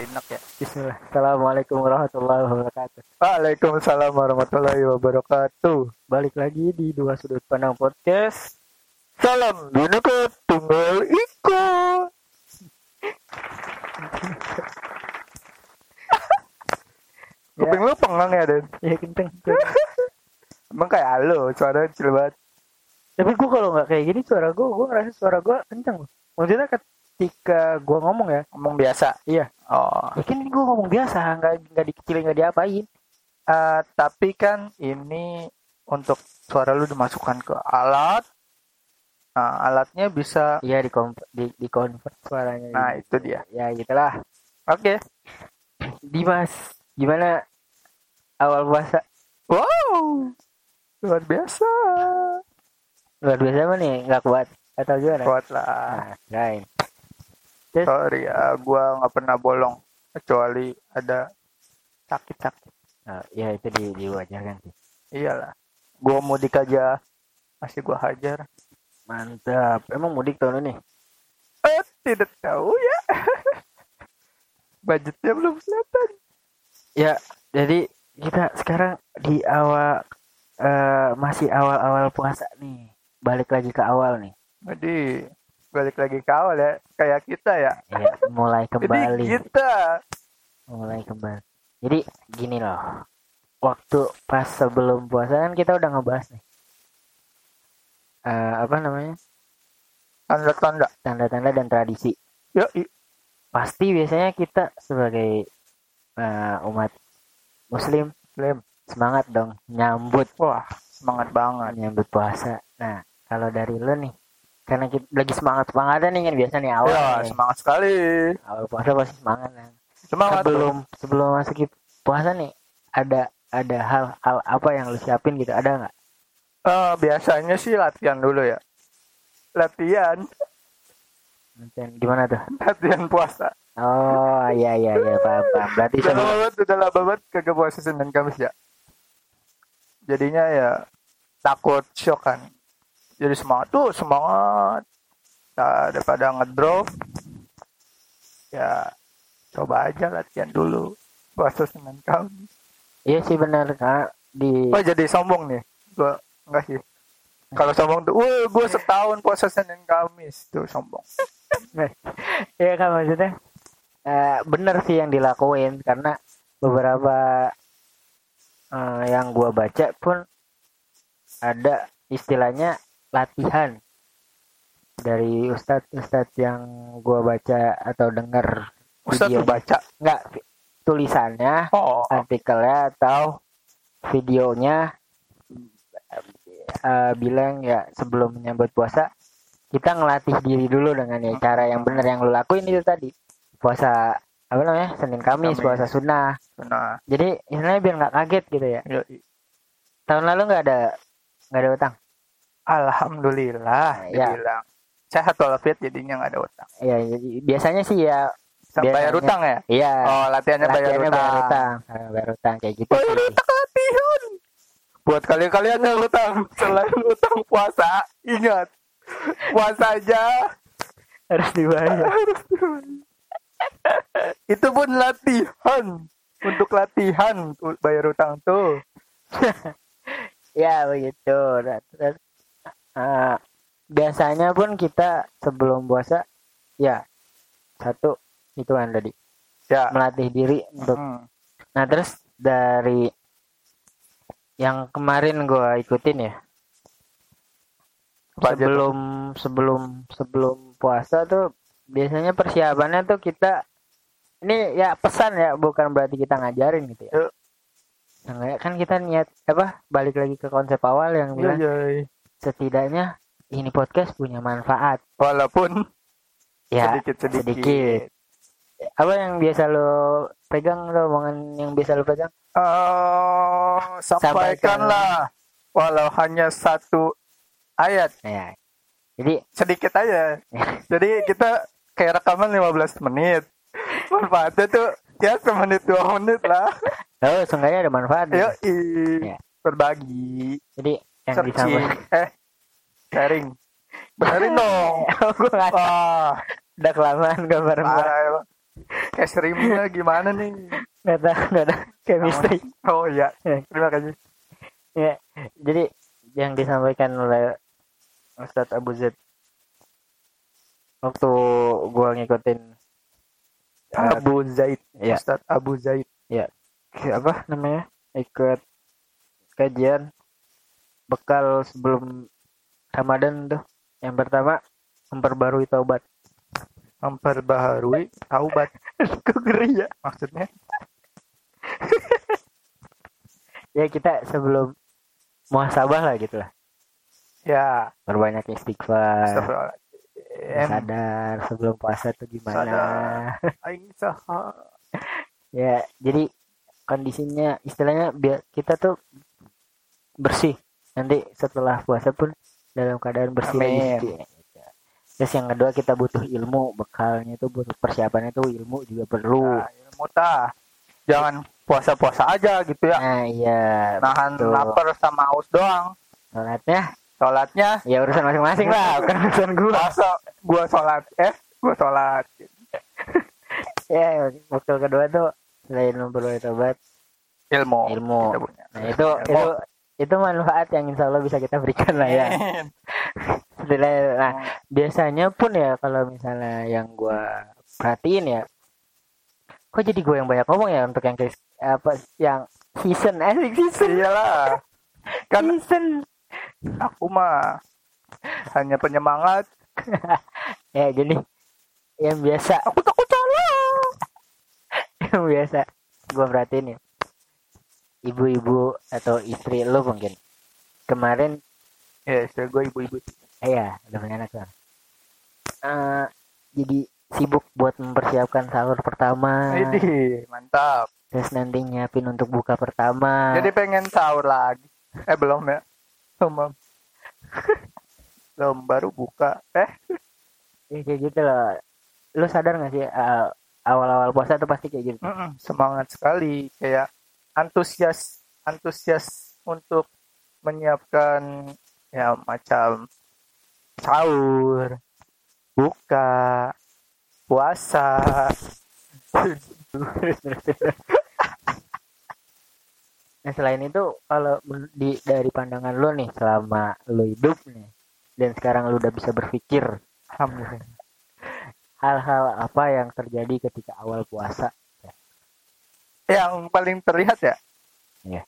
enak ya. Bismillah. Assalamualaikum warahmatullahi wabarakatuh. Waalaikumsalam warahmatullahi wabarakatuh. Balik lagi di dua sudut pandang podcast. Salam bineka tunggal ika. Kuping lu pengang ya, Den? Ya kenceng. Emang kayak lo, suara kecil banget. Tapi gue kalau nggak kayak gini suara gue, gue ngerasa suara gue kenceng loh. Maksudnya ketika gue ngomong ya, Ngomong biasa. iya. Oh. Kan ini gue ngomong biasa, nggak nggak dikecilin nggak diapain. Eh, tapi kan ini untuk suara lu dimasukkan ke alat. Nah, alatnya bisa. Iya di di, di convert suaranya. Nah, itu dia. Ya gitulah. Oke. Dimas, gimana awal puasa? Wow. Luar biasa. Luar biasa apa nih? Nggak kuat atau gimana? Kuat lah. Nah, lain. Sorry ya, gua nggak pernah bolong kecuali ada sakit-sakit. Nah, ya itu di diwajarkan sih. Iyalah. Gua mudik aja masih gua hajar. Mantap. Emang mudik tahun ini? Eh, tidak tahu ya. Budgetnya belum kelihatan. Ya, jadi kita sekarang di awal eh, masih awal-awal puasa nih. Balik lagi ke awal nih. Jadi balik lagi ke awal ya, kayak kita ya. Ya, mulai Jadi kembali. kita Mulai kembali. Jadi gini loh. Waktu pas sebelum puasa kan kita udah ngebahas nih. Eh, apa namanya? tanda-tanda. Tanda-tanda dan tradisi. Ya, Pasti biasanya kita sebagai eh, umat muslim Lem. semangat dong nyambut Wah, semangat banget. nyambut puasa. Nah, kalau dari lo nih, karena kita lagi semangat semangatnya nih kan biasa nih awal Ya, nih. semangat sekali. awal puasa pasti semangat kan. Semangat. Sebelum sebelum masuk puasa nih, ada ada hal-hal apa yang lo siapin gitu ada nggak? Eh, biasanya sih latihan dulu ya. Latihan, Dan gimana tuh? latihan puasa. Oh iya iya iya paham paham. Berarti Udah sebelum banget, udah lama banget kagak puasa Senin Kamis ya. Jadinya ya takut shock kan. Jadi semangat tuh semangat. Nah, daripada ngedrop ya coba aja latihan dulu puasa Senin Kamis. iya sih benar kak di Oh jadi sombong nih? Gua enggak sih. Kalau sombong tuh, wah gue setahun puasa Senin Kamis tuh sombong. Iya kan maksudnya eh, bener sih yang dilakuin karena beberapa eh, yang gua baca pun ada istilahnya latihan. Dari ustadz ustadz yang gua baca atau dengar videonya. baca. nggak tulisannya Oh, artikelnya atau videonya eh, bilang ya sebelum menyambut puasa kita ngelatih diri dulu dengan ya cara yang benar yang lu lakuin itu tadi. Puasa apa namanya Senin Kamis, Kamis. puasa sunnah. Nah, jadi istilahnya biar nggak kaget gitu ya. Ya, tahun lalu nggak ada nggak ada utang alhamdulillah Ya. dibilang sehat walafiat jadinya nggak ada utang. ya jadi biasanya sih ya Sampai bayar Biasanya. utang ya? iya Oh, latihannya bayar latihannya utang. bayar utang Eh, bayar utang kayak gitu Bayar sih. utang latihan. Buat kalian-kalian yang utang selain utang puasa, ingat puasa aja harus dibayar itu pun latihan untuk latihan bayar utang tuh. ya begitu Nah, terus, eh, biasanya pun kita sebelum puasa ya satu itu kan tadi Ya. melatih diri untuk Hmm. nah terus dari yang kemarin gua ikutin ya Apa sebelum sebelum sebelum puasa tuh biasanya persiapannya tuh kita ini ya pesan ya bukan berarti kita ngajarin gitu ya Yuk. Nah, kan kita niat apa balik lagi ke konsep awal yang Iya, bilang iya, iya. Setidaknya ini podcast punya manfaat. Walaupun ya sedikit-sedikit. sedikit. apa yang biasa lo pegang lo omongan yang biasa lo pegang? Eh, sampaikanlah walau hanya satu ayat. Ya jadi sedikit aja. Jadi kita kayak rekaman 15 menit. Manfaatnya tuh ya semenit dua menit lah. Oh seenggaknya ada manfaat Ya. berbagi. Jadi yang searching. disampaikan eh sharing. Benerin dong. Gue nggak wah udah kelamaan gambar emang. Kayak serimnya gimana nih? nggak ada nggak ada chemistry Oh iya, terima kasih. ya jadi yang disampaikan oleh Ustadz Abu Zaid. Waktu gua ngikutin eh, Abu Zaid, ya. Ustadz Abu Zaid. ke- apa namanya? Ikut kajian bekal sebelum Ramadan tuh. Yang pertama memperbarui taubat. Memperbaharui taubat. Kok ya? Maksudnya? ya kita sebelum muhasabah lah gitu lah. Ya, perbanyak istighfar sadar sebelum puasa tuh gimana. Sadar. Ya jadi kondisinya istilahnya biar kita tuh bersih nanti setelah puasa pun dalam keadaan bersih gitu. terus yang kedua kita butuh ilmu bekalnya itu butuh persiapannya tuh ilmu juga perlu Nah, ilmu tah. Jangan puasa-puasa aja gitu ya. nah iya Nahan betul. lapar sama haus doang. sholatnya Sholatnya ya urusan masing-masing lah bukan urusan gua masa gua sholat eh gua sholat ya waktu kedua tuh selain memperoleh tobat ilmu ilmu nah itu Ilmu. itu itu manfaat yang insya Allah bisa kita berikan lah ya. Nah biasanya pun ya kalau misalnya yang gua perhatiin ya kok jadi gue yang banyak ngomong ya untuk yang apa yang season asik season. Iyalah kan season. aku mah hanya penyemangat. Ya gini. Yang biasa. Aku takut salah. Yang biasa. Gue perhatiin ya ibu-ibu atau istri lo mungkin. Kemarin ya istri gue ibu-ibu. Eh, ya udah punya anak kan Eh, jadi sibuk buat mempersiapkan sahur pertama. Ini mantap. Terus nanti nyiapin untuk buka pertama. Jadi pengen sahur lagi. Eh belum ya. Belum belum. Baru buka. Eh? Ya, kayak gitu loh. Lu sadar gak sih uh, awal-awal puasa tuh pasti kayak gitu? Mm-mm, semangat sekali. Kayak antusias antusias untuk menyiapkan ya macam sahur buka puasa. Nah selain itu kalau di dari pandangan lu nih selama lu hidup nih dan sekarang lu udah bisa berpikir alhamdulillah. hal-hal apa yang terjadi ketika awal puasa yang paling terlihat ya? Iya.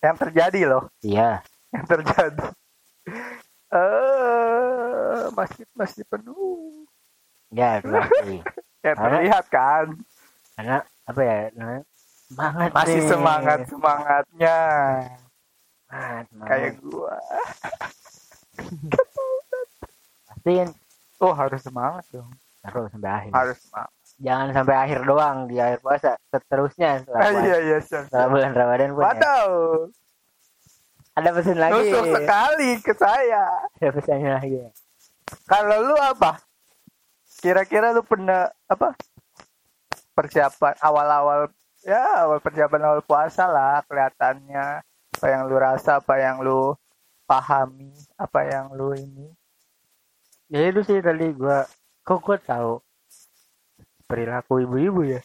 yang terjadi loh. Iya. Yang terjadi. Eh masjid masih penuh. Ya pasti ya terlihat kan? karena apa ya semangat masih nih. semangat semangatnya. Semangat, semangat. kayak gua. Pastiin. Oh harus semangat dong. Terus sampai akhir harus semangat jangan sampai akhir doang di akhir puasa seterusnya setelah, ah, puasa. iya iya siap. bulan Ramadan pun ya. Waduh, ada pesan lagi nusuk sekali ke saya. ada pesannya lagi Kalau lu apa? Kira-kira lu pernah apa? Persiapan awal-awal ya awal persiapan awal puasa lah kelihatannya apa yang lu rasa apa yang lu pahami apa yang lu ini ya itu sih tadi gua kok gua tahu perilaku ibu-ibu ya.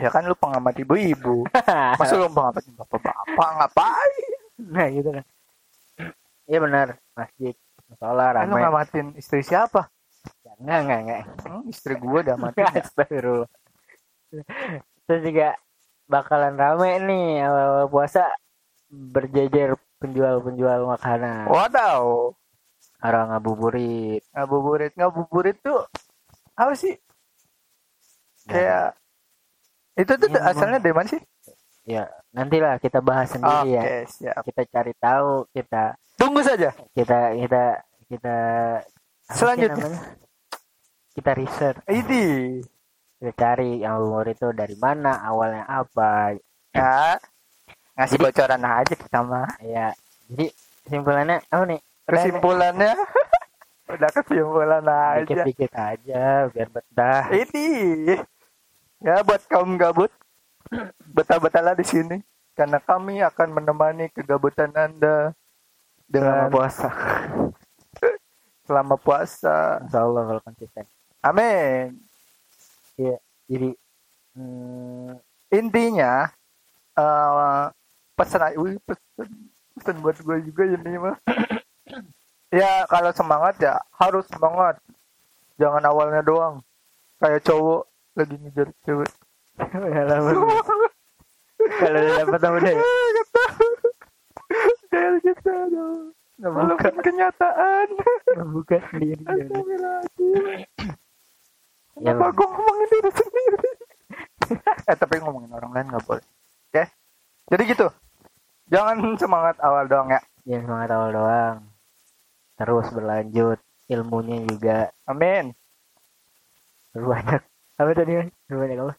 Ya kan lu pengamat ibu-ibu. Masa lu pengamat bapak-bapak ngapain? Nah gitu kan. Iya benar. Masjid musola kan lu ramai ngamatin istri siapa? Enggak enggak enggak. Hmm, istri gua udah mati Astagfirullah. Terus juga bakalan rame nih awal, puasa berjejer penjual-penjual makanan. wadaw. Orang ngabuburit. ngabuburit ngabuburit tuh apa sih kayak itu tuh emang. asalnya dari mana sih? Ya, nantilah kita bahas sendiri Oke, ya. siap. Kita cari tahu, kita Tunggu saja. kita kita kita Selanjutnya. Kita riset, Ini kita cari yang umur itu dari mana, awalnya apa. ya ngasih Jadi- bocoran aja kita mah. Ya, jadi kesimpulannya apa nih? Kesimpulannya udah kesimpulan aja. dikit-dikit aja biar betah. Ini ya buat kaum gabut betah-betahlah di sini karena kami akan menemani kegabutan Anda Selama dengan puasa. selama puasa. Insya Allah kalau konsisten. Amin. Iya. Jadi hmm, intinya eh pesan wih, pesan pesan buat gue juga ini mah ya kalau semangat ya harus semangat jangan awalnya doang kayak cowok lagi ngejar cewek. Ya lah, kalau udah dapat apa deh? kayak gitu dong melupakan kenyataan. Membuka sendiri. Ya, Kenapa gue ngomongin diri sendiri? Eh tapi ngomongin orang lain nggak boleh. Oke? Jadi gitu. Jangan semangat awal doang ya. Jangan semangat awal doang. Terus berlanjut. Ilmunya juga. Amin. Berbanyak. Apa tadi? Mas? Berbanyak apa?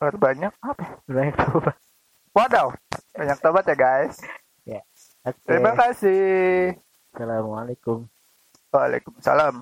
banyak apa Berbanyak apa? Wadaw, banyak tobat ya guys. Ya. Oke. Terima kasih. Assalamualaikum. Waalaikumsalam.